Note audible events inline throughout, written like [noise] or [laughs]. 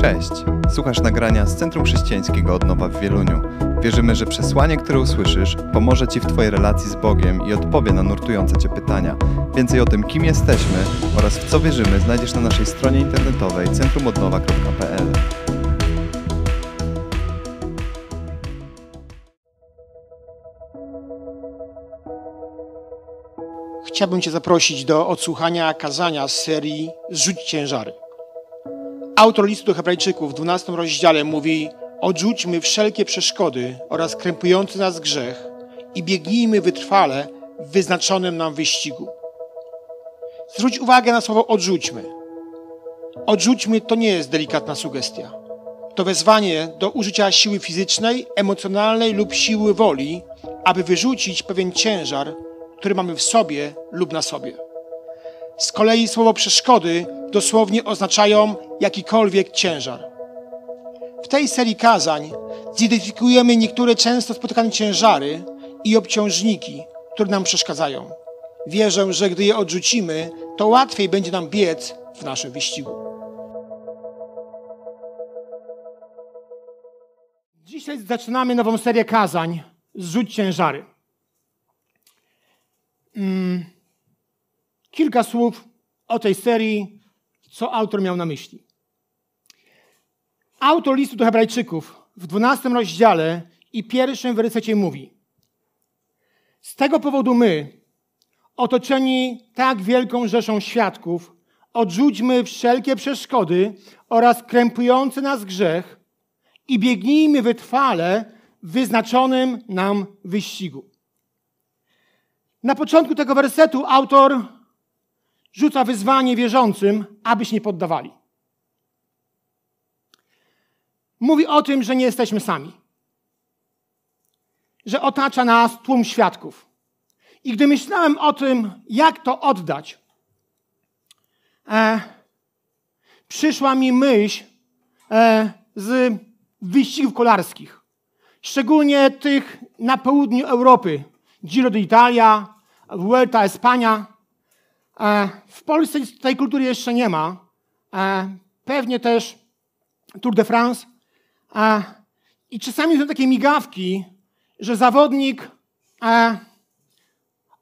Cześć! Słuchasz nagrania z Centrum Chrześcijańskiego Odnowa w Wieluniu. Wierzymy, że przesłanie, które usłyszysz, pomoże Ci w Twojej relacji z Bogiem i odpowie na nurtujące Cię pytania. Więcej o tym, kim jesteśmy oraz w co wierzymy, znajdziesz na naszej stronie internetowej centrumodnowa.pl. Chciałbym Cię zaprosić do odsłuchania kazania z serii Zrzuć ciężary. Autor listu Hebrajczyków w 12 rozdziale mówi: Odrzućmy wszelkie przeszkody oraz krępujący nas grzech i biegnijmy wytrwale w wyznaczonym nam wyścigu. Zwróć uwagę na słowo odrzućmy. Odrzućmy to nie jest delikatna sugestia. To wezwanie do użycia siły fizycznej, emocjonalnej lub siły woli, aby wyrzucić pewien ciężar, który mamy w sobie lub na sobie. Z kolei słowo przeszkody dosłownie oznaczają jakikolwiek ciężar. W tej serii kazań zidentyfikujemy niektóre często spotykane ciężary i obciążniki, które nam przeszkadzają. Wierzę, że gdy je odrzucimy, to łatwiej będzie nam biec w naszym wyścigu. Dzisiaj zaczynamy nową serię kazań Zrzuć ciężary. Mm, kilka słów o tej serii, co autor miał na myśli. Autor listu do Hebrajczyków w 12 rozdziale i pierwszym wersecie mówi: Z tego powodu my, otoczeni tak wielką rzeszą świadków, odrzućmy wszelkie przeszkody oraz krępujący nas grzech i biegnijmy wytrwale w wyznaczonym nam wyścigu. Na początku tego wersetu autor rzuca wyzwanie wierzącym, aby się nie poddawali. Mówi o tym, że nie jesteśmy sami. Że otacza nas tłum świadków. I gdy myślałem o tym, jak to oddać, e, przyszła mi myśl e, z wyścigów kolarskich. Szczególnie tych na południu Europy. Giro d'Italia, Vuelta Espania. E, w Polsce tej kultury jeszcze nie ma. E, pewnie też Tour de France. E, I czasami są takie migawki, że zawodnik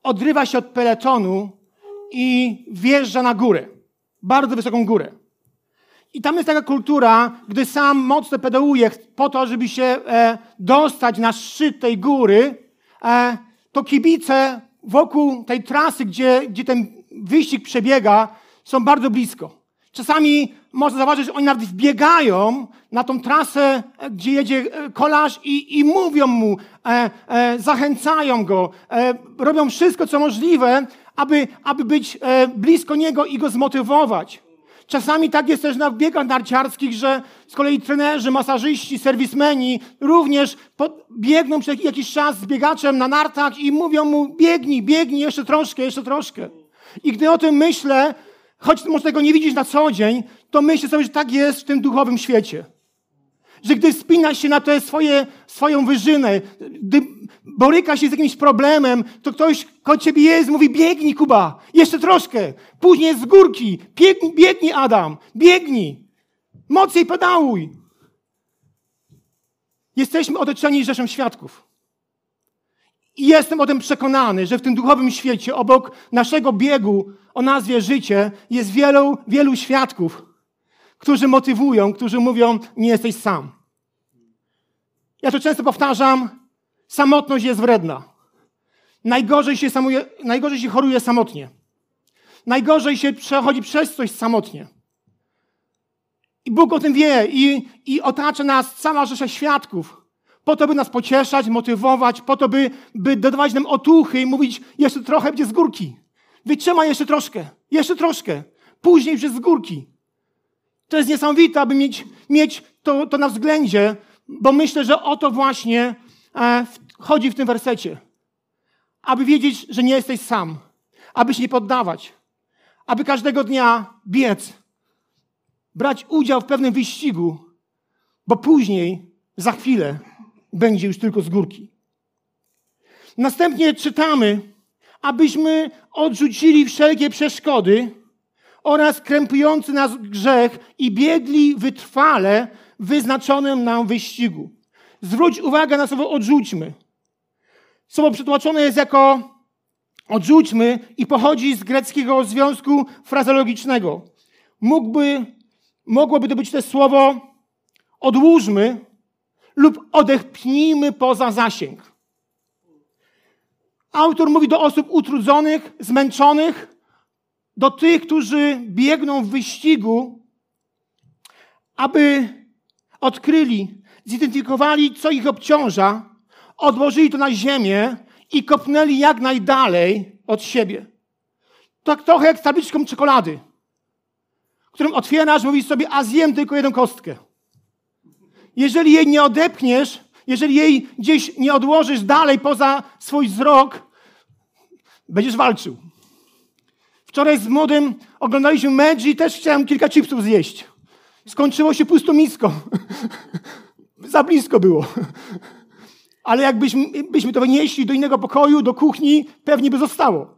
odrywa się od peletonu i wjeżdża na górę. Bardzo wysoką górę. I tam jest taka kultura, gdy sam mocno pedałuje po to, żeby się dostać na szczyt tej góry, to kibice wokół tej trasy, gdzie, gdzie ten wyścig przebiega, są bardzo blisko. Czasami można zauważyć, że oni nawet wbiegają na tą trasę, gdzie jedzie e, kolarz i, i mówią mu, e, e, zachęcają go, e, robią wszystko, co możliwe, aby, aby być e, blisko niego i go zmotywować. Czasami tak jest też na biegach narciarskich, że z kolei trenerzy, masażyści, serwismeni również biegną przez jakiś czas z biegaczem na nartach i mówią mu biegnij, biegnij, jeszcze troszkę, jeszcze troszkę. I gdy o tym myślę, choć może tego nie widzieć na co dzień, to myślę sobie, że tak jest w tym duchowym świecie. Że gdy wspina się na tę swoje, swoją wyżynę, gdy boryka się z jakimś problemem, to ktoś koło ciebie jest, mówi biegnij Kuba, jeszcze troszkę, później z górki, biegnij, biegnij Adam, biegnij, mocniej pedałuj. Jesteśmy otoczeni rzeszą świadków. I jestem o tym przekonany, że w tym duchowym świecie, obok naszego biegu o nazwie życie, jest wielu, wielu świadków, którzy motywują, którzy mówią, nie jesteś sam. Ja to często powtarzam, samotność jest wredna. Najgorzej się, samuje, najgorzej się choruje samotnie. Najgorzej się przechodzi przez coś samotnie. I Bóg o tym wie i, i otacza nas cała rzesza świadków, po to, by nas pocieszać, motywować, po to, by, by dodawać nam otuchy i mówić, jeszcze trochę będzie z górki. Wytrzymaj jeszcze troszkę, jeszcze troszkę. Później jest z górki. To jest niesamowite, aby mieć, mieć to, to na względzie, bo myślę, że o to właśnie e, chodzi w tym wersecie. Aby wiedzieć, że nie jesteś sam. Aby się nie poddawać. Aby każdego dnia biec. Brać udział w pewnym wyścigu, bo później, za chwilę, będzie już tylko z górki. Następnie czytamy, abyśmy odrzucili wszelkie przeszkody oraz krępujący nas grzech i biegli wytrwale w wyznaczonym nam wyścigu. Zwróć uwagę na słowo odrzućmy. Słowo przetłumaczone jest jako odrzućmy i pochodzi z greckiego związku frazologicznego. Mógłby, mogłoby to być też słowo odłóżmy lub odepchnijmy poza zasięg. Autor mówi do osób utrudzonych, zmęczonych, do tych, którzy biegną w wyścigu, aby odkryli, zidentyfikowali, co ich obciąża, odłożyli to na ziemię i kopnęli jak najdalej od siebie. Tak trochę jak z tabliczką czekolady, którą otwierasz, mówisz sobie, a zjem tylko jedną kostkę. Jeżeli jej nie odepchniesz, jeżeli jej gdzieś nie odłożysz dalej poza swój wzrok, będziesz walczył. Wczoraj z młodym oglądaliśmy mecz i też chciałem kilka chipsów zjeść. Skończyło się pustomisko. [laughs] Za blisko było. Ale jakbyśmy byśmy to wynieśli do innego pokoju, do kuchni, pewnie by zostało.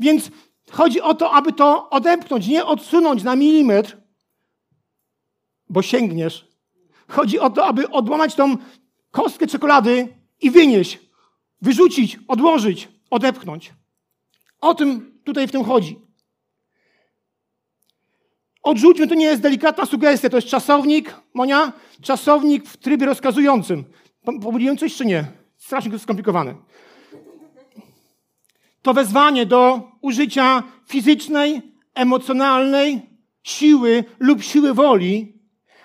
Więc chodzi o to, aby to odepchnąć, nie odsunąć na milimetr, bo sięgniesz. Chodzi o to, aby odłamać tą kostkę czekolady i wynieść, wyrzucić, odłożyć, odepchnąć. O tym tutaj w tym chodzi. Odrzućmy, to nie jest delikatna sugestia, to jest czasownik, Monia, czasownik w trybie rozkazującym. Pomyliłem coś czy nie? Strasznie skomplikowane. To wezwanie do użycia fizycznej, emocjonalnej siły lub siły woli,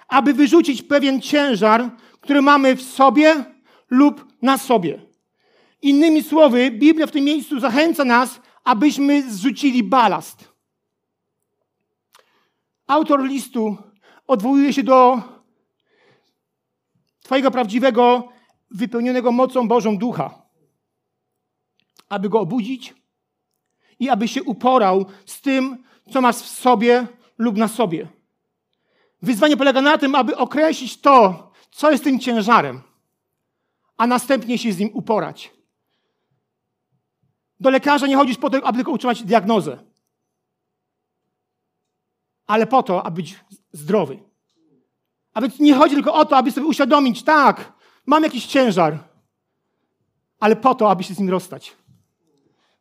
aby wyrzucić pewien ciężar, który mamy w sobie lub na sobie. Innymi słowy, Biblia w tym miejscu zachęca nas, abyśmy zrzucili balast. Autor listu odwołuje się do Twojego prawdziwego, wypełnionego mocą Bożą ducha, aby go obudzić i aby się uporał z tym, co masz w sobie lub na sobie. Wyzwanie polega na tym, aby określić to, co jest tym ciężarem, a następnie się z nim uporać. Do lekarza nie chodzisz po to, aby tylko utrzymać diagnozę, ale po to, aby być zdrowy. A więc nie chodzi tylko o to, aby sobie uświadomić, tak, mam jakiś ciężar, ale po to, aby się z nim rozstać.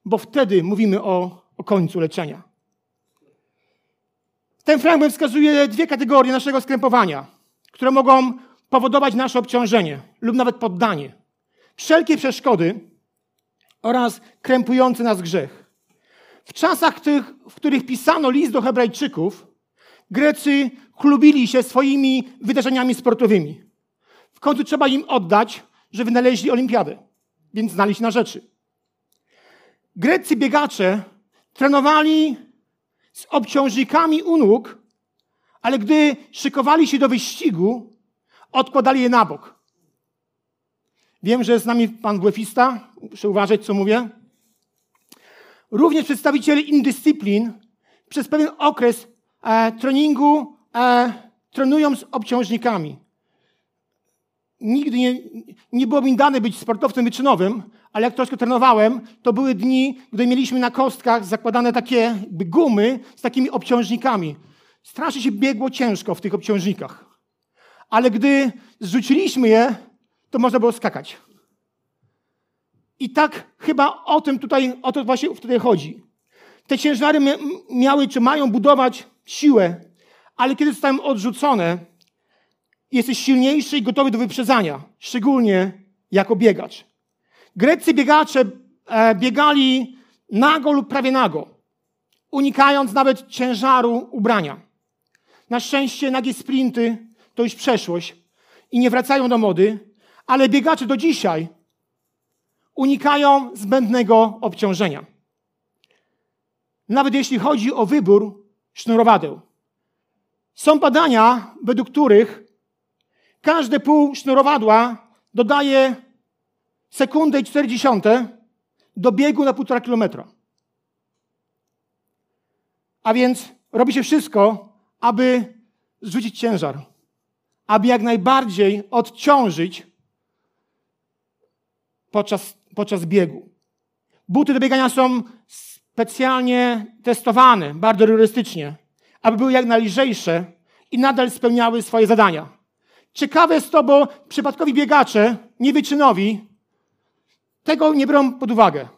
Bo wtedy mówimy o, o końcu leczenia. Ten fragment wskazuje dwie kategorie naszego skrępowania, które mogą powodować nasze obciążenie lub nawet poddanie. Wszelkie przeszkody oraz krępujący nas grzech. W czasach, tych, w których pisano list do Hebrajczyków, Grecy chlubili się swoimi wydarzeniami sportowymi. W końcu trzeba im oddać, że wynaleźli olimpiadę, więc znali się na rzeczy. Greccy biegacze trenowali z obciążnikami u nóg, ale gdy szykowali się do wyścigu, odkładali je na bok. Wiem, że z nami pan błefista, muszę uważać, co mówię. Również przedstawiciele indyscyplin przez pewien okres e, treningu e, trenują z obciążnikami. Nigdy nie, nie było mi dane być sportowcem wyczynowym, ale jak troszkę trenowałem, to były dni, gdy mieliśmy na kostkach zakładane takie gumy z takimi obciążnikami. Strasznie się biegło ciężko w tych obciążnikach. Ale gdy zrzuciliśmy je, to można było skakać. I tak chyba o tym tutaj, o to właśnie wtedy chodzi. Te ciężary miały czy mają budować siłę, ale kiedy zostają odrzucone, jesteś silniejszy i gotowy do wyprzedzania, szczególnie jako biegacz. Greccy biegacze e, biegali nago lub prawie nago, unikając nawet ciężaru ubrania. Na szczęście nagie sprinty to już przeszłość i nie wracają do mody, ale biegacze do dzisiaj unikają zbędnego obciążenia. Nawet jeśli chodzi o wybór sznurowadeł. Są badania, według których każde pół sznurowadła dodaje sekundę i 40 do biegu na półtora kilometra. A więc robi się wszystko, aby zrzucić ciężar, aby jak najbardziej odciążyć podczas, podczas biegu. Buty do biegania są specjalnie testowane, bardzo rygorystycznie, aby były jak najlżejsze i nadal spełniały swoje zadania. Ciekawe jest to, bo przypadkowi biegacze, niewyczynowi, tego nie biorą pod uwagę.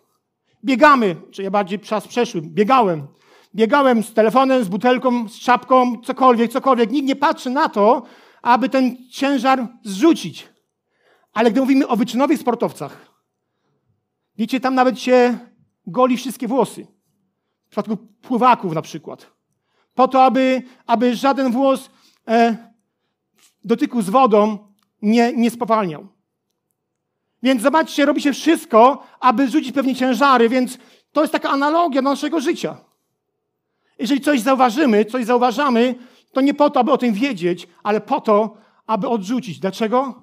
Biegamy, czy ja bardziej czas przeszły, biegałem. Biegałem z telefonem, z butelką, z czapką, cokolwiek, cokolwiek. Nikt nie patrzy na to, aby ten ciężar zrzucić. Ale gdy mówimy o wyczynowych sportowcach, wiecie, tam nawet się goli wszystkie włosy. W przypadku pływaków na przykład. Po to, aby, aby żaden włos e, w dotyku z wodą nie, nie spowalniał. Więc zobaczcie, robi się wszystko, aby rzucić pewnie ciężary, więc to jest taka analogia do naszego życia. Jeżeli coś zauważymy, coś zauważamy, to nie po to, aby o tym wiedzieć, ale po to, aby odrzucić. Dlaczego?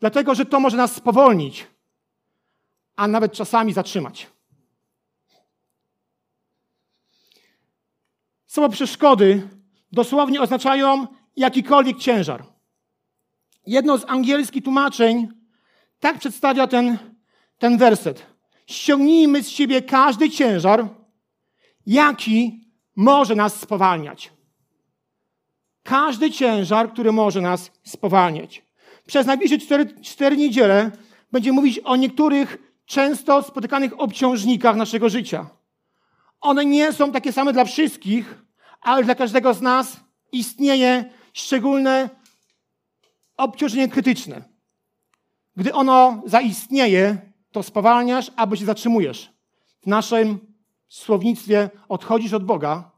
Dlatego, że to może nas spowolnić, a nawet czasami zatrzymać. Słowo przeszkody dosłownie oznaczają jakikolwiek ciężar. Jedno z angielskich tłumaczeń tak przedstawia ten, ten werset. Ściągnijmy z siebie każdy ciężar, jaki może nas spowalniać. Każdy ciężar, który może nas spowalniać. Przez najbliższe cztery, cztery niedziele będziemy mówić o niektórych często spotykanych obciążnikach naszego życia. One nie są takie same dla wszystkich, ale dla każdego z nas istnieje szczególne obciążenie krytyczne. Gdy ono zaistnieje, to spowalniasz albo się zatrzymujesz. W naszym słownictwie odchodzisz od Boga,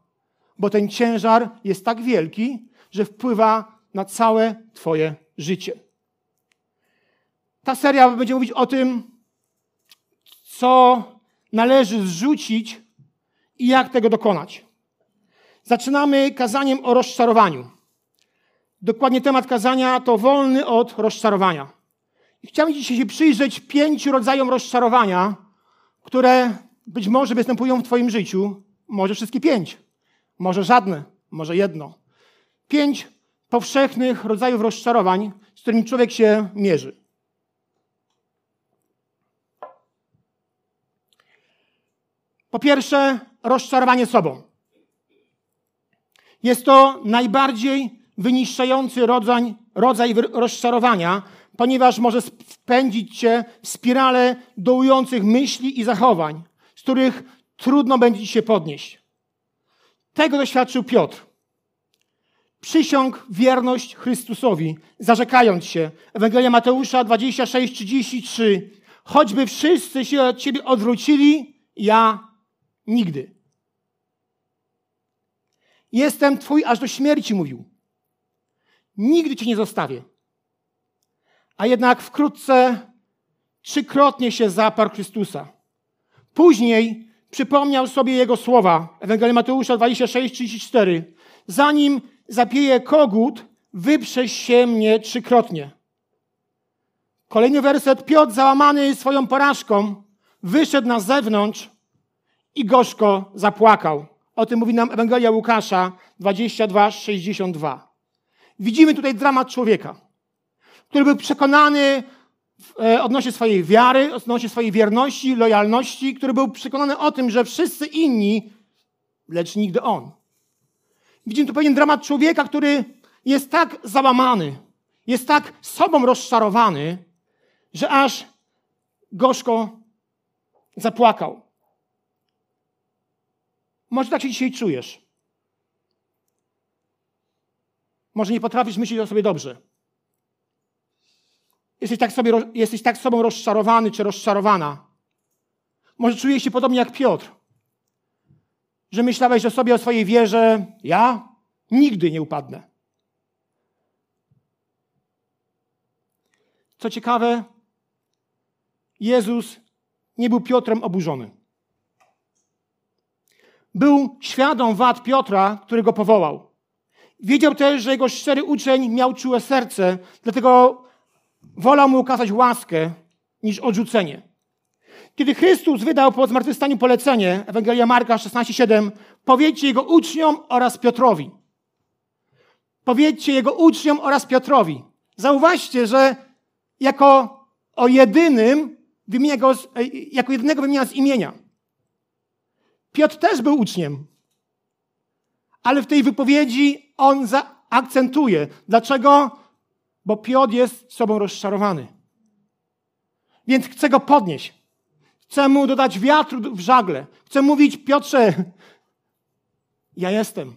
bo ten ciężar jest tak wielki, że wpływa na całe Twoje życie. Ta seria będzie mówić o tym, co należy zrzucić i jak tego dokonać. Zaczynamy kazaniem o rozczarowaniu. Dokładnie temat kazania to wolny od rozczarowania. I chciałbym dzisiaj się przyjrzeć pięciu rodzajom rozczarowania, które być może występują w Twoim życiu. Może wszystkie pięć, może żadne, może jedno. Pięć powszechnych rodzajów rozczarowań, z którymi człowiek się mierzy. Po pierwsze, rozczarowanie sobą. Jest to najbardziej wyniszczający rodzaj, rodzaj rozczarowania, ponieważ może wpędzić cię w spirale dołujących myśli i zachowań, z których trudno będzie ci się podnieść. Tego doświadczył Piotr. Przysiąg wierność Chrystusowi, zarzekając się. Ewangelia Mateusza 26:33. Choćby wszyscy się od ciebie odwrócili, ja nigdy. Jestem twój aż do śmierci, mówił. Nigdy cię nie zostawię. A jednak wkrótce trzykrotnie się zaparł Chrystusa. Później przypomniał sobie jego słowa. Ewangelia Mateusza 26, 34. Zanim zapieje kogut, wyprześ się mnie trzykrotnie. Kolejny werset. Piotr, załamany swoją porażką, wyszedł na zewnątrz i gorzko zapłakał. O tym mówi nam Ewangelia Łukasza 22, 62. Widzimy tutaj dramat człowieka, który był przekonany e, odnośnie swojej wiary, odnośnie swojej wierności, lojalności, który był przekonany o tym, że wszyscy inni, lecz nigdy on. Widzimy tu pewien dramat człowieka, który jest tak załamany, jest tak sobą rozczarowany, że aż gorzko zapłakał. Może tak się dzisiaj czujesz. Może nie potrafisz myśleć o sobie dobrze. Jesteś tak, sobie, jesteś tak sobą rozczarowany czy rozczarowana. Może czujesz się podobnie jak Piotr, że myślałeś o sobie, o swojej wierze, ja nigdy nie upadnę. Co ciekawe, Jezus nie był Piotrem oburzony. Był świadom wad Piotra, który go powołał. Wiedział też, że jego szczery uczeń miał czułe serce, dlatego wolał mu okazać łaskę niż odrzucenie. Kiedy Chrystus wydał po zmartwychwstaniu polecenie, Ewangelia Marka 16,7, powiedzcie jego uczniom oraz Piotrowi. Powiedzcie jego uczniom oraz Piotrowi. Zauważcie, że jako o jedynym wymienia go, jako jedynego wymienia z imienia. Piotr też był uczniem. Ale w tej wypowiedzi on akcentuje. Dlaczego? Bo Piotr jest sobą rozczarowany. Więc chce go podnieść. Chce mu dodać wiatru w żagle. Chce mówić, Piotrze, [laughs] ja jestem.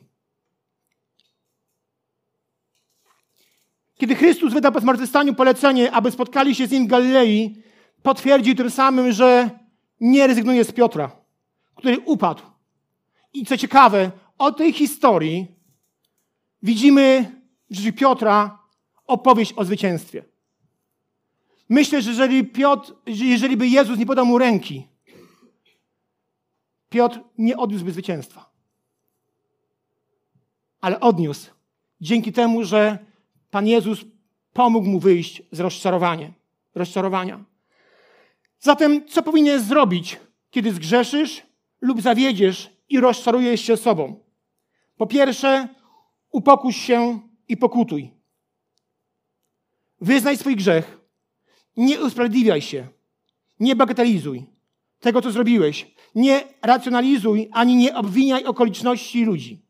Kiedy Chrystus wydał po zmartwychwstaniu polecenie, aby spotkali się z nim w Galilei, potwierdził tym samym, że nie rezygnuje z Piotra, który upadł. I co ciekawe, o tej historii widzimy w życiu Piotra opowieść o zwycięstwie. Myślę, że jeżeli, Piotr, jeżeli by Jezus nie podał mu ręki, Piotr nie odniósłby zwycięstwa. Ale odniósł dzięki temu, że Pan Jezus pomógł mu wyjść z rozczarowania. rozczarowania. Zatem, co powinieneś zrobić, kiedy zgrzeszysz lub zawiedziesz i rozczarujesz się sobą? Po pierwsze, upokuś się i pokutuj. Wyznaj swój grzech. Nie usprawiedliwiaj się. Nie bagatelizuj tego, co zrobiłeś. Nie racjonalizuj ani nie obwiniaj okoliczności ludzi.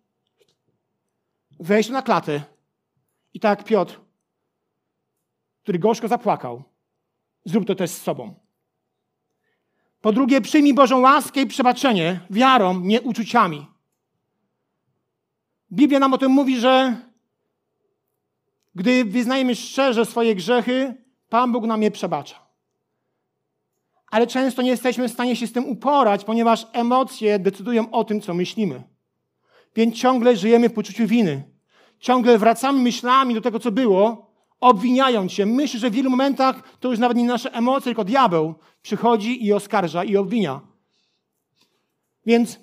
Weź na klatę i tak Piotr, który gorzko zapłakał, zrób to też z sobą. Po drugie, przyjmij Bożą łaskę i przebaczenie wiarą, nie uczuciami. Biblia nam o tym mówi, że gdy wyznajemy szczerze swoje grzechy, Pan Bóg nam je przebacza. Ale często nie jesteśmy w stanie się z tym uporać, ponieważ emocje decydują o tym, co myślimy. Więc ciągle żyjemy w poczuciu winy. Ciągle wracamy myślami do tego, co było, obwiniając się. Myślę, że w wielu momentach to już nawet nie nasze emocje, tylko diabeł przychodzi i oskarża i obwinia. Więc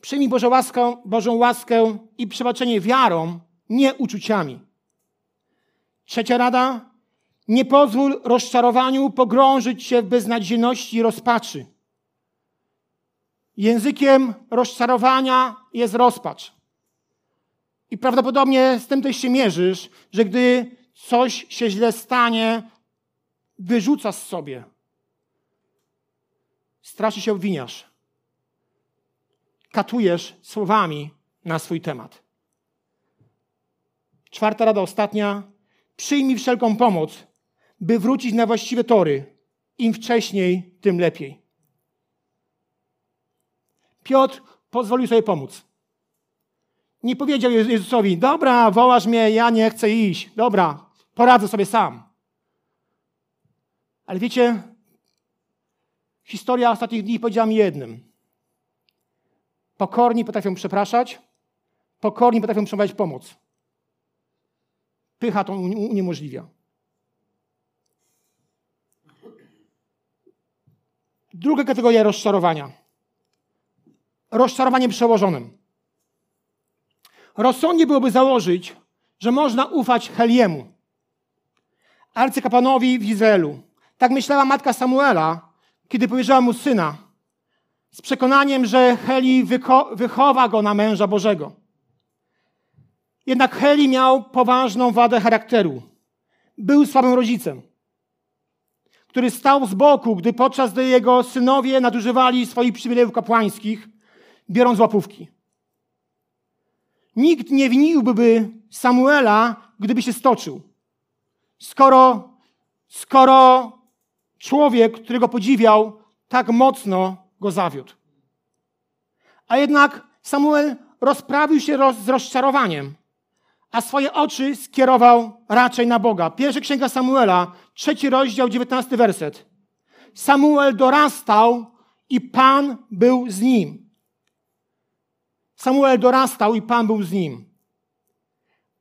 przyjmij Bożą łaskę, Bożą łaskę i przebaczenie wiarą, nie uczuciami. Trzecia rada. Nie pozwól rozczarowaniu pogrążyć się w beznadziejności i rozpaczy. Językiem rozczarowania jest rozpacz. I prawdopodobnie z tym też się mierzysz, że gdy coś się źle stanie, wyrzucasz sobie. Strasznie się obwiniasz. Katujesz słowami na swój temat. Czwarta rada, ostatnia. Przyjmij wszelką pomoc, by wrócić na właściwe tory. Im wcześniej, tym lepiej. Piotr pozwolił sobie pomóc. Nie powiedział Jezusowi, dobra, wołasz mnie, ja nie chcę iść. Dobra, poradzę sobie sam. Ale wiecie, historia ostatnich dni powiedziała mi jednym. Pokorni potrafią przepraszać, pokorni potrafią przyjmować pomoc. Pycha to uniemożliwia. Druga kategoria rozczarowania. Rozczarowanie przełożonym. Rozsądnie byłoby założyć, że można ufać Heliemu, arcykapłanowi w Izraelu. Tak myślała matka Samuela, kiedy powierzyła mu syna, z przekonaniem, że Heli wycho wychowa go na męża Bożego. Jednak Heli miał poważną wadę charakteru. Był słabym rodzicem, który stał z boku, gdy podczas gdy jego synowie nadużywali swoich przywilejów kapłańskich, biorąc łapówki. Nikt nie winiłby Samuela, gdyby się stoczył. Skoro, skoro człowiek, którego podziwiał, tak mocno go zawiódł. A jednak Samuel rozprawił się roz, z rozczarowaniem, a swoje oczy skierował raczej na Boga. Pierwsza księga Samuela, trzeci rozdział, dziewiętnasty werset. Samuel dorastał i Pan był z nim. Samuel dorastał i Pan był z nim.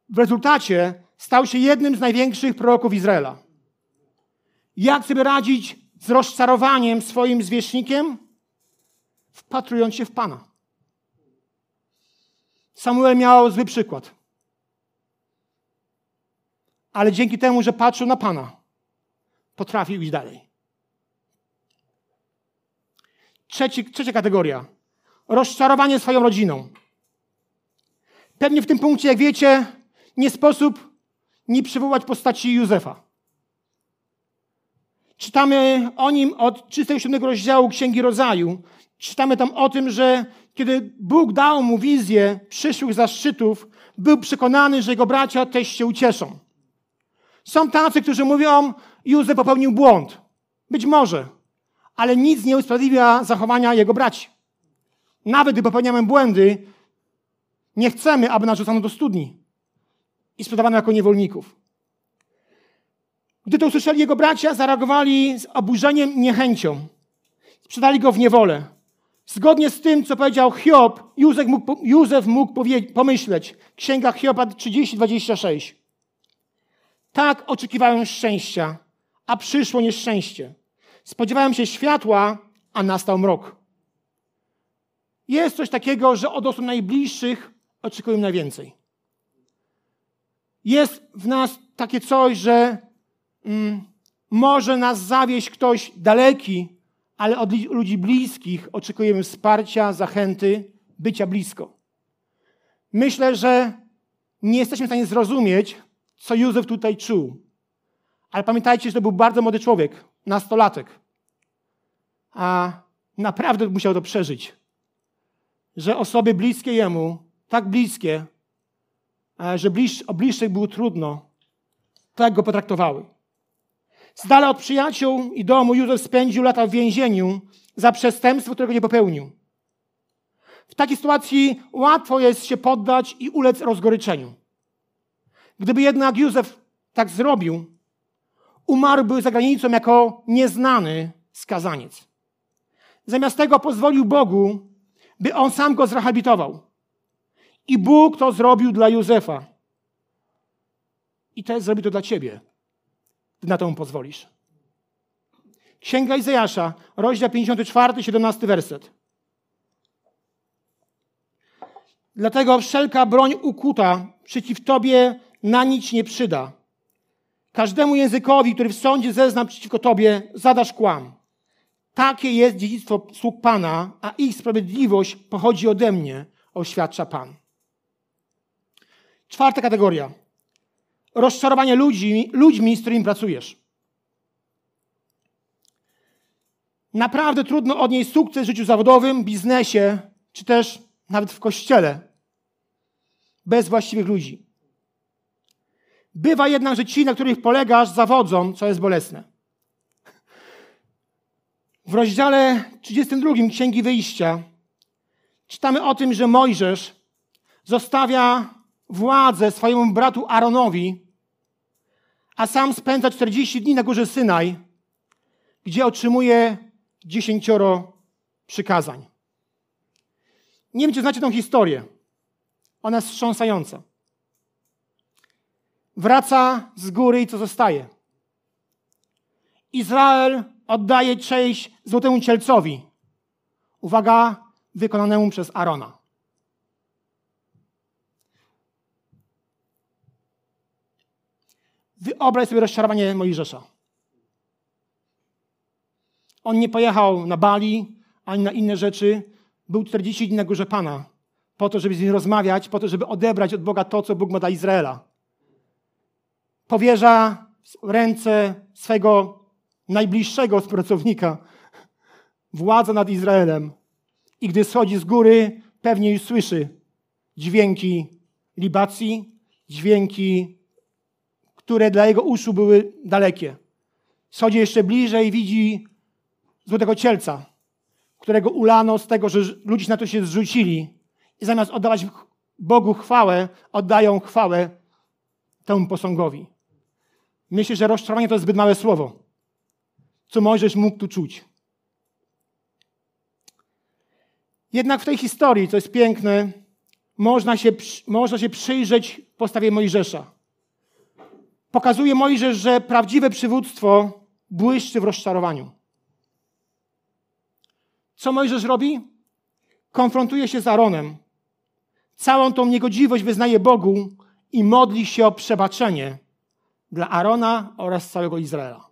W rezultacie stał się jednym z największych proroków Izraela. Jak sobie radzić z rozczarowaniem swoim zwierzchnikiem? Wpatrując się w Pana. Samuel miał zły przykład. Ale dzięki temu, że patrzył na Pana, potrafił iść dalej. Trzeci, trzecia kategoria rozczarowanie swoją rodziną. Pewnie w tym punkcie, jak wiecie, nie sposób nie przywołać postaci Józefa. Czytamy o nim od 37 rozdziału Księgi Rodzaju czytamy tam o tym, że kiedy Bóg dał mu wizję przyszłych zaszczytów, był przekonany, że jego bracia też się ucieszą. Są tacy, którzy mówią, Józef popełnił błąd. Być może, ale nic nie usprawiedliwia zachowania jego braci. Nawet gdy popełniamy błędy, nie chcemy, aby nas rzucano do studni i sprzedawano jako niewolników. Gdy to usłyszeli jego bracia, zareagowali z oburzeniem i niechęcią. Sprzedali go w niewolę. Zgodnie z tym, co powiedział Hiob, Józef mógł, Józef mógł pomyśleć. Księga Hioba 30-26. Tak oczekiwałem szczęścia, a przyszło nieszczęście. Spodziewałem się światła, a nastał mrok. Jest coś takiego, że od osób najbliższych oczekujemy najwięcej. Jest w nas takie coś, że mm, może nas zawieść ktoś daleki, ale od ludzi bliskich oczekujemy wsparcia, zachęty, bycia blisko. Myślę, że nie jesteśmy w stanie zrozumieć, co Józef tutaj czuł. Ale pamiętajcie, że to był bardzo młody człowiek, nastolatek. A naprawdę musiał to przeżyć. Że osoby bliskie jemu, tak bliskie, że bliż, o bliższych było trudno, tak go potraktowały. Z dala od przyjaciół i domu Józef spędził lata w więzieniu za przestępstwo, którego nie popełnił. W takiej sytuacji łatwo jest się poddać i ulec rozgoryczeniu. Gdyby jednak Józef tak zrobił, umarłby za granicą jako nieznany skazaniec. Zamiast tego pozwolił Bogu, by on sam go zrehabilitował. I Bóg to zrobił dla Józefa. I też zrobi to dla ciebie, gdy na to mu pozwolisz. Księga Izajasza, rozdział 54, 17 werset. Dlatego wszelka broń ukuta przeciw Tobie na nic nie przyda. Każdemu językowi, który w sądzie zezna przeciwko Tobie, zadasz kłam. Takie jest dziedzictwo sług Pana, a ich sprawiedliwość pochodzi ode mnie, oświadcza Pan. Czwarta kategoria. Rozczarowanie ludzi, ludźmi, z którymi pracujesz. Naprawdę trudno odnieść sukces w życiu zawodowym, biznesie, czy też nawet w kościele bez właściwych ludzi. Bywa jednak, że ci, na których polegasz, zawodzą, co jest bolesne. W rozdziale 32 Księgi Wyjścia czytamy o tym, że Mojżesz zostawia władzę swojemu bratu Aaronowi, a sam spędza 40 dni na górze Synaj, gdzie otrzymuje dziesięcioro przykazań. Nie wiem, czy znacie tą historię. Ona jest wstrząsająca. Wraca z góry i co zostaje? Izrael oddaje cześć złotemu cielcowi. Uwaga, wykonanemu przez Arona. Wyobraź sobie rozczarowanie Mojżesza. On nie pojechał na Bali ani na inne rzeczy. Był 40 dni na górze Pana po to, żeby z nim rozmawiać, po to, żeby odebrać od Boga to, co Bóg ma dla Izraela. Powierza ręce swego najbliższego współpracownika władzę nad Izraelem. I gdy schodzi z góry, pewnie już słyszy dźwięki libacji, dźwięki, które dla jego uszu były dalekie. Schodzi jeszcze bliżej i widzi złotego cielca, którego ulano z tego, że ludzie na to się zrzucili i zamiast oddawać Bogu chwałę, oddają chwałę temu posągowi. Myślę, że rozczarowanie to jest zbyt małe słowo. Co Mojżesz mógł tu czuć? Jednak w tej historii, co jest piękne, można się, można się przyjrzeć postawie Mojżesza. Pokazuje Mojżesz, że prawdziwe przywództwo błyszczy w rozczarowaniu. Co Mojżesz robi? Konfrontuje się z Aaronem, Całą tą niegodziwość wyznaje Bogu i modli się o przebaczenie dla Arona oraz całego Izraela.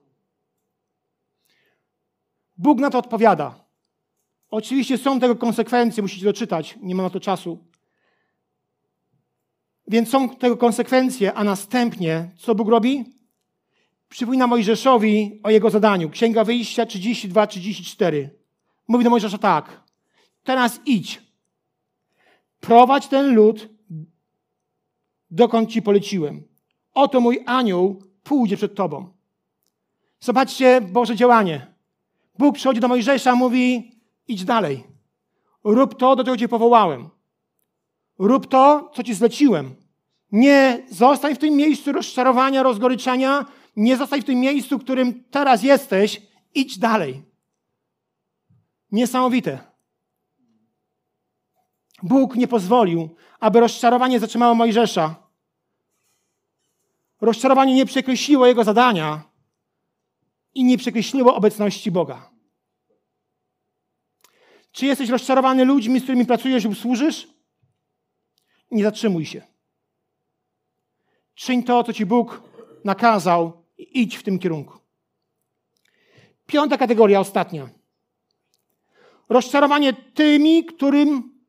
Bóg na to odpowiada. Oczywiście są tego konsekwencje, musicie doczytać, nie ma na to czasu. Więc są tego konsekwencje, a następnie co Bóg robi? Przypomina Mojżeszowi o jego zadaniu. Księga Wyjścia 32-34. Mówi do Mojżesza tak. Teraz idź. Prowadź ten lud, dokąd ci poleciłem. Oto mój anioł pójdzie przed tobą. Zobaczcie Boże działanie. Bóg przychodzi do Mojżesza, mówi: idź dalej. Rób to, do czego cię powołałem. Rób to, co ci zleciłem. Nie zostań w tym miejscu rozczarowania, rozgoryczenia. Nie zostań w tym miejscu, w którym teraz jesteś. Idź dalej. Niesamowite. Bóg nie pozwolił, aby rozczarowanie zatrzymało Mojżesza. Rozczarowanie nie przekreśliło jego zadania i nie przekreśliło obecności Boga. Czy jesteś rozczarowany ludźmi, z którymi pracujesz lub służysz? Nie zatrzymuj się. Czyń to, co ci Bóg nakazał i idź w tym kierunku. Piąta kategoria, ostatnia. Rozczarowanie tymi, którym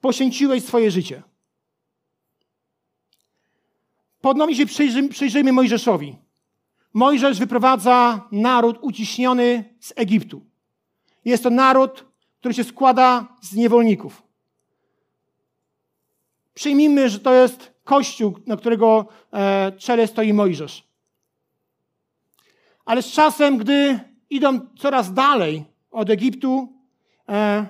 poświęciłeś swoje życie. Nami się przyjrzyjmy, przyjrzyjmy Mojżeszowi. Mojżesz wyprowadza naród uciśniony z Egiptu. Jest to naród, który się składa z niewolników. Przyjmijmy, że to jest kościół, na którego e, czele stoi Mojżesz. Ale z czasem, gdy idą coraz dalej od Egiptu, e,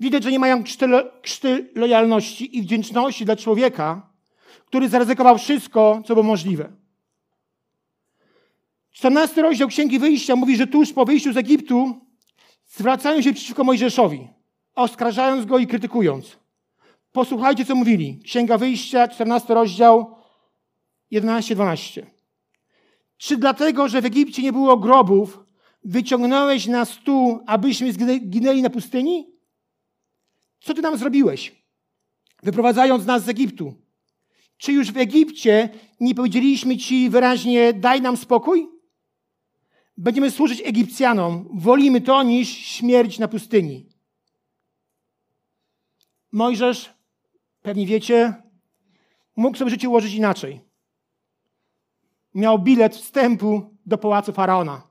widać, że nie mają krzty, krzty lojalności i wdzięczności dla człowieka, który zaryzykował wszystko, co było możliwe. 14 rozdział Księgi Wyjścia mówi, że tuż po wyjściu z Egiptu zwracają się przeciwko Mojżeszowi, oskarżając go i krytykując. Posłuchajcie, co mówili. Księga Wyjścia, 14 rozdział, 11-12. Czy dlatego, że w Egipcie nie było grobów, wyciągnąłeś nas tu, abyśmy zginęli na pustyni? Co ty nam zrobiłeś, wyprowadzając nas z Egiptu? Czy już w Egipcie nie powiedzieliśmy ci wyraźnie, daj nam spokój? Będziemy służyć Egipcjanom. Wolimy to niż śmierć na pustyni. Mojżesz, pewnie wiecie, mógł sobie życie ułożyć inaczej. Miał bilet wstępu do pałacu faraona.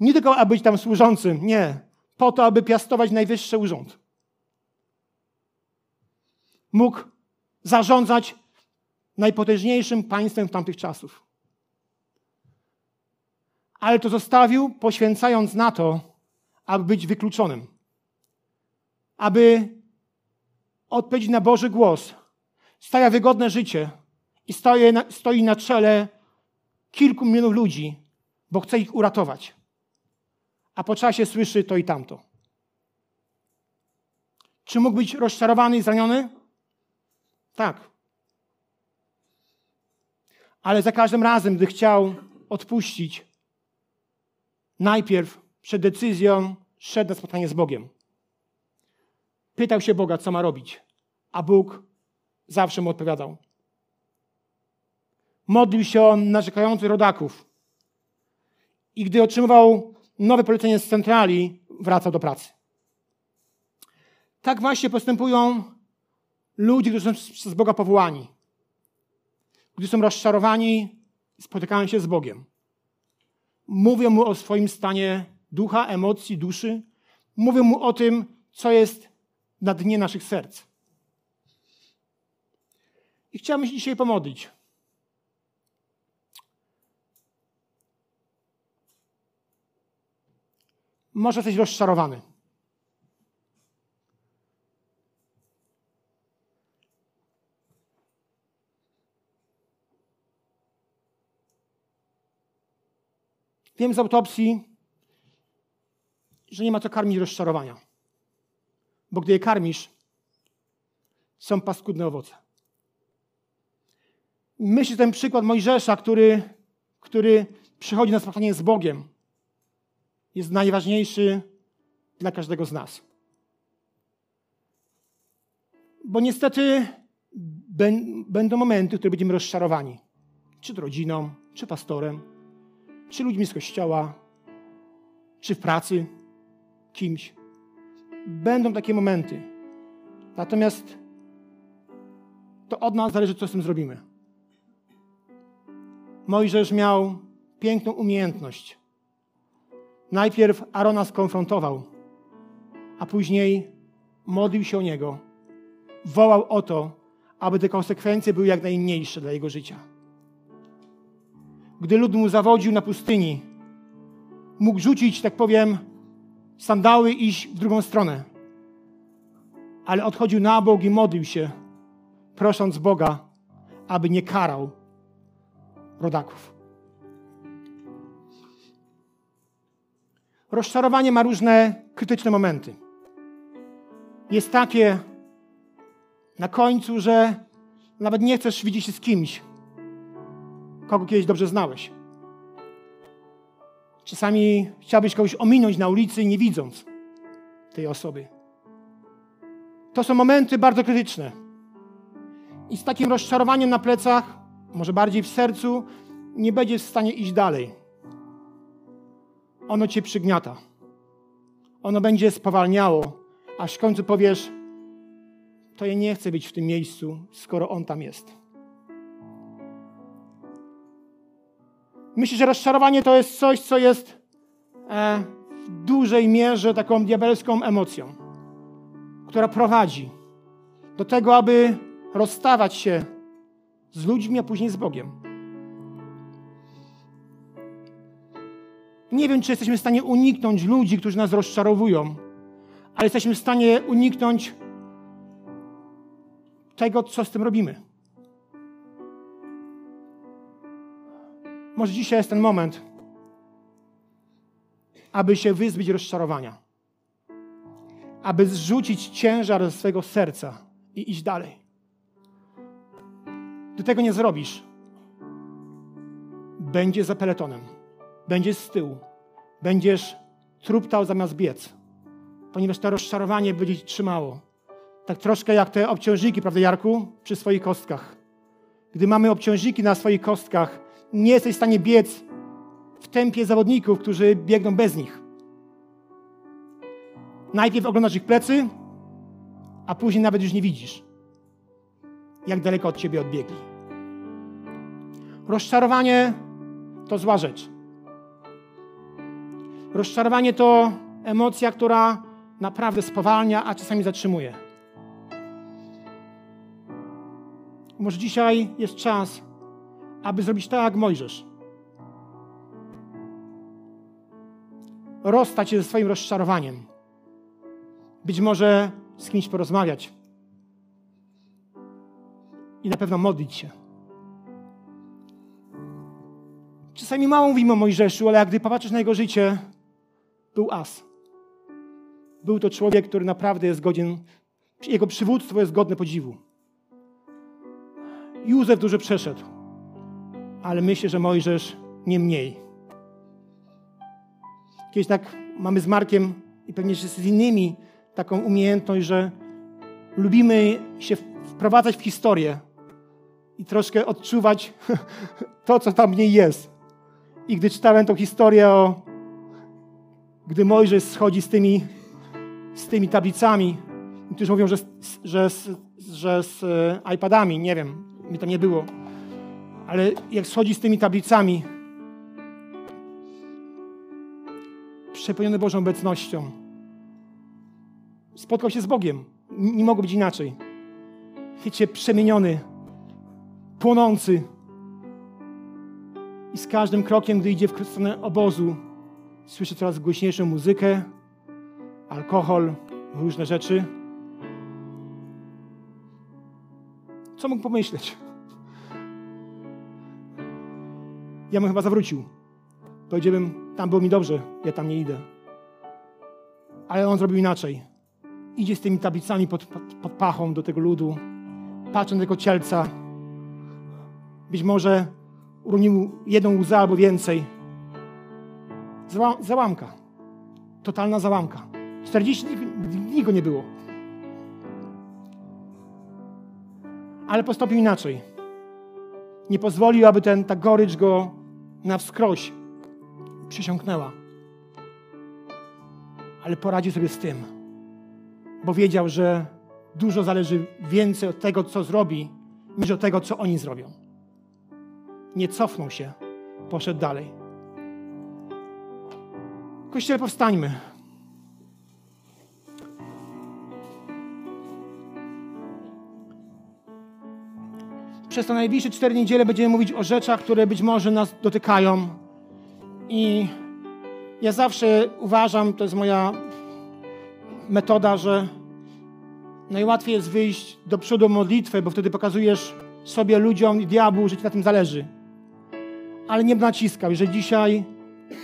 Nie tylko, aby być tam służącym, nie. Po to, aby piastować najwyższy urząd. Mógł zarządzać najpotężniejszym państwem tamtych czasów. Ale to zostawił, poświęcając na to, aby być wykluczonym. Aby odpowiedzieć na Boży głos. Stawia wygodne życie i stoi na, stoi na czele kilku milionów ludzi, bo chce ich uratować. A po czasie słyszy to i tamto. Czy mógł być rozczarowany i zraniony? Tak. Ale za każdym razem, gdy chciał odpuścić, najpierw przed decyzją szedł na spotkanie z Bogiem. Pytał się Boga, co ma robić, a Bóg zawsze mu odpowiadał. Modlił się o narzekających rodaków i gdy otrzymywał nowe polecenie z centrali, wracał do pracy. Tak właśnie postępują ludzie, którzy są przez Boga powołani. Gdy są rozczarowani, spotykają się z Bogiem. Mówią mu o swoim stanie ducha, emocji, duszy. Mówią mu o tym, co jest na dnie naszych serc. I chciałbym się dzisiaj pomodlić. Może jesteś rozczarowany. Wiem z autopsji, że nie ma co karmić rozczarowania. Bo gdy je karmisz, są paskudne owoce. Myślę, ten przykład Mojżesza, który, który przychodzi na spotkanie z Bogiem, jest najważniejszy dla każdego z nas. Bo niestety będą momenty, w których będziemy rozczarowani. Czy rodziną, czy pastorem, czy ludźmi z kościoła, czy w pracy, kimś. Będą takie momenty. Natomiast to od nas zależy, co z tym zrobimy. Mojżesz miał piękną umiejętność. Najpierw Arona skonfrontował, a później modlił się o niego, wołał o to, aby te konsekwencje były jak najmniejsze dla jego życia. Gdy lud mu zawodził na pustyni, mógł rzucić, tak powiem, sandały i iść w drugą stronę. Ale odchodził na bok i modlił się, prosząc Boga, aby nie karał rodaków. Rozczarowanie ma różne krytyczne momenty. Jest takie na końcu, że nawet nie chcesz widzieć się z kimś, kogo kiedyś dobrze znałeś. Czasami chciałbyś kogoś ominąć na ulicy, nie widząc tej osoby. To są momenty bardzo krytyczne. I z takim rozczarowaniem na plecach, może bardziej w sercu, nie będziesz w stanie iść dalej. Ono cię przygniata. Ono będzie spowalniało, aż w końcu powiesz: To ja nie chcę być w tym miejscu, skoro on tam jest. Myślę, że rozczarowanie to jest coś, co jest e, w dużej mierze taką diabelską emocją, która prowadzi do tego, aby rozstawać się z ludźmi, a później z Bogiem. Nie wiem, czy jesteśmy w stanie uniknąć ludzi, którzy nas rozczarowują, ale jesteśmy w stanie uniknąć tego, co z tym robimy. Może dzisiaj jest ten moment, aby się wyzbyć rozczarowania, aby zrzucić ciężar ze swojego serca i iść dalej. Gdy tego nie zrobisz, będzie za peletonem, będziesz z tyłu, będziesz truptał zamiast biec, ponieważ to rozczarowanie będzie ci trzymało. Tak troszkę jak te obciążniki, prawda Jarku, przy swoich kostkach. Gdy mamy obciążniki na swoich kostkach, nie jesteś w stanie biec w tempie zawodników, którzy biegną bez nich. Najpierw oglądasz ich plecy, a później nawet już nie widzisz, jak daleko od ciebie odbiegli. Rozczarowanie to zła rzecz. Rozczarowanie to emocja, która naprawdę spowalnia, a czasami zatrzymuje. Może dzisiaj jest czas, aby zrobić tak jak Mojżesz. Rozstać się ze swoim rozczarowaniem. Być może z kimś porozmawiać. I na pewno modlić się. Czasami mało mówimy o Mojżeszu, ale jak gdy popatrzysz na jego życie, był as. Był to człowiek, który naprawdę jest godzien, jego przywództwo jest godne podziwu. Józef dużo przeszedł, ale myślę, że Mojżesz nie mniej. Kiedyś tak mamy z Markiem i pewnie z innymi taką umiejętność, że lubimy się wprowadzać w historię i troszkę odczuwać [laughs] to, co tam w niej jest. I gdy czytałem tą historię o gdy Mojżesz schodzi z tymi, z tymi tablicami, którzy mówią, że, że, że z e, iPadami, nie wiem, mi to nie było, ale jak schodzi z tymi tablicami, przepełniony Bożą obecnością, spotkał się z Bogiem. Nie mogło być inaczej. Wiecie, przemieniony, płonący. I z każdym krokiem, gdy idzie w stronę obozu, słyszy coraz głośniejszą muzykę, alkohol, różne rzeczy. Co mógł pomyśleć? Ja bym chyba zawrócił. Powiedziałbym, tam było mi dobrze, ja tam nie idę. Ale on zrobił inaczej. Idzie z tymi tablicami pod, pod, pod pachą do tego ludu, patrzy na tego cielca. Być może uronił jedną łzę albo więcej. Zała, załamka. Totalna załamka. 40 dni go nie było. Ale postąpił inaczej. Nie pozwolił, aby ten, ta gorycz go na wskroś przesiąknęła. Ale poradził sobie z tym, bo wiedział, że dużo zależy więcej od tego, co zrobi, niż od tego, co oni zrobią. Nie cofnął się, poszedł dalej. Kościele, powstańmy. Przez te najbliższe cztery niedziele będziemy mówić o rzeczach, które być może nas dotykają. I ja zawsze uważam, to jest moja metoda, że najłatwiej jest wyjść do przodu modlitwy, bo wtedy pokazujesz sobie, ludziom i diabłu, że ci na tym zależy. Ale nie naciskał. Jeżeli dzisiaj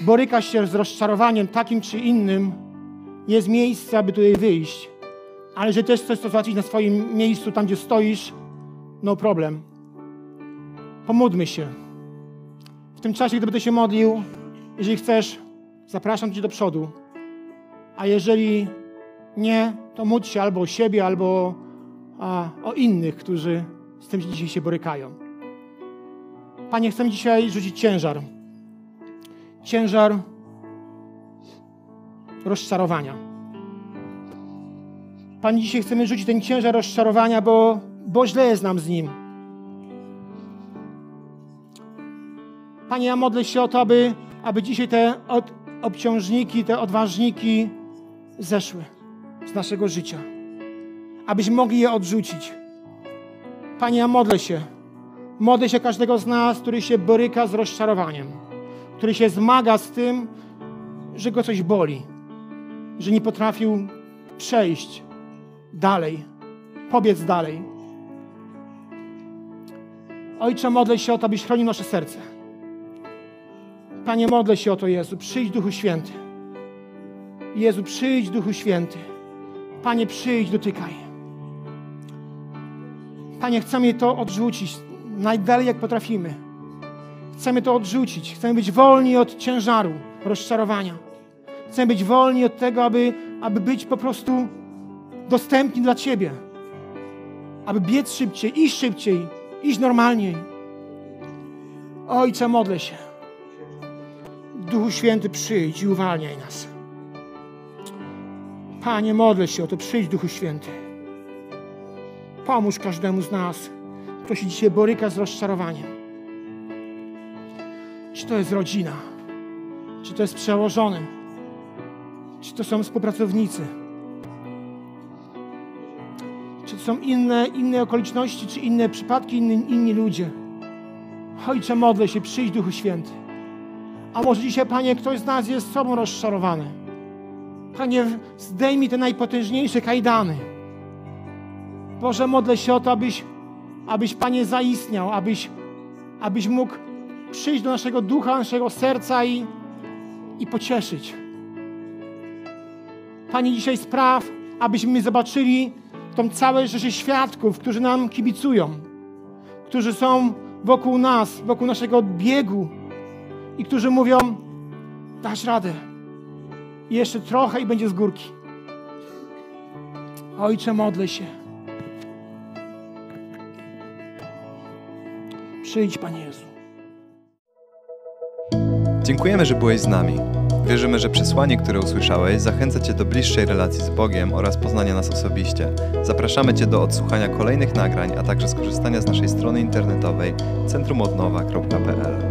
borykasz się z rozczarowaniem takim czy innym, jest miejsce, aby tutaj wyjść. Ale jeżeli też chcesz to zobaczyć na swoim miejscu, tam gdzie stoisz, no problem. Pomódmy się. W tym czasie, gdy będę się modlił, jeżeli chcesz, zapraszam Cię do przodu. A jeżeli nie, to módl się albo o siebie, albo a, o innych, którzy z tym dzisiaj się borykają. Panie, chcę dzisiaj rzucić ciężar. Ciężar rozczarowania. Panie, dzisiaj chcemy rzucić ten ciężar rozczarowania, bo, bo źle jest nam z nim. Panie, ja modlę się o to, aby, aby dzisiaj te od, obciążniki, te odważniki zeszły z naszego życia. Abyśmy mogli je odrzucić. Panie, ja modlę się. Modlę się każdego z nas, który się boryka z rozczarowaniem, który się zmaga z tym, że go coś boli, że nie potrafił przejść dalej, pobiec dalej. Ojcze, modlę się o to, abyś chronił nasze serce. Panie, modlę się o to, Jezu. Przyjdź, Duchu Święty. Jezu, przyjdź, Duchu Święty. Panie, przyjdź, dotykaj. Panie, chcemy to odrzucić najdalej, jak potrafimy. Chcemy to odrzucić. Chcemy być wolni od ciężaru, rozczarowania. Chcemy być wolni od tego, aby, aby być po prostu dostępni dla Ciebie. Aby biec szybciej, iść szybciej, iść normalniej. Ojcze, modlę się. Duchu Święty, przyjdź i uwalniaj nas. Panie, modlę się o to, przyjdź Duchu Święty. Pomóż każdemu z nas, kto się dzisiaj boryka z rozczarowaniem. Czy to jest rodzina, czy to jest przełożony, czy to są współpracownicy, czy to są inne, inne okoliczności, czy inne przypadki, inni, inni ludzie. Ojcze, modlę się, przyjdź Duchu Święty. A może dzisiaj, Panie, ktoś z nas jest sobą rozczarowany. Panie, zdejmij te najpotężniejsze kajdany. Boże, modlę się o to, abyś, abyś Panie, zaistniał, abyś, abyś mógł przyjść do naszego ducha, naszego serca i, i pocieszyć. Panie, dzisiaj spraw, abyśmy zobaczyli tą całe rzeszę świadków, którzy nam kibicują, którzy są wokół nas, wokół naszego biegu i którzy mówią, dasz radę. Jeszcze trochę i będzie z górki. Ojcze, modlę się. Przyjdź, Panie Jezu. Dziękujemy, że byłeś z nami. Wierzymy, że przesłanie, które usłyszałeś, zachęca Cię do bliższej relacji z Bogiem oraz poznania nas osobiście. Zapraszamy Cię do odsłuchania kolejnych nagrań, a także skorzystania z naszej strony internetowej centrumodnowa.pl.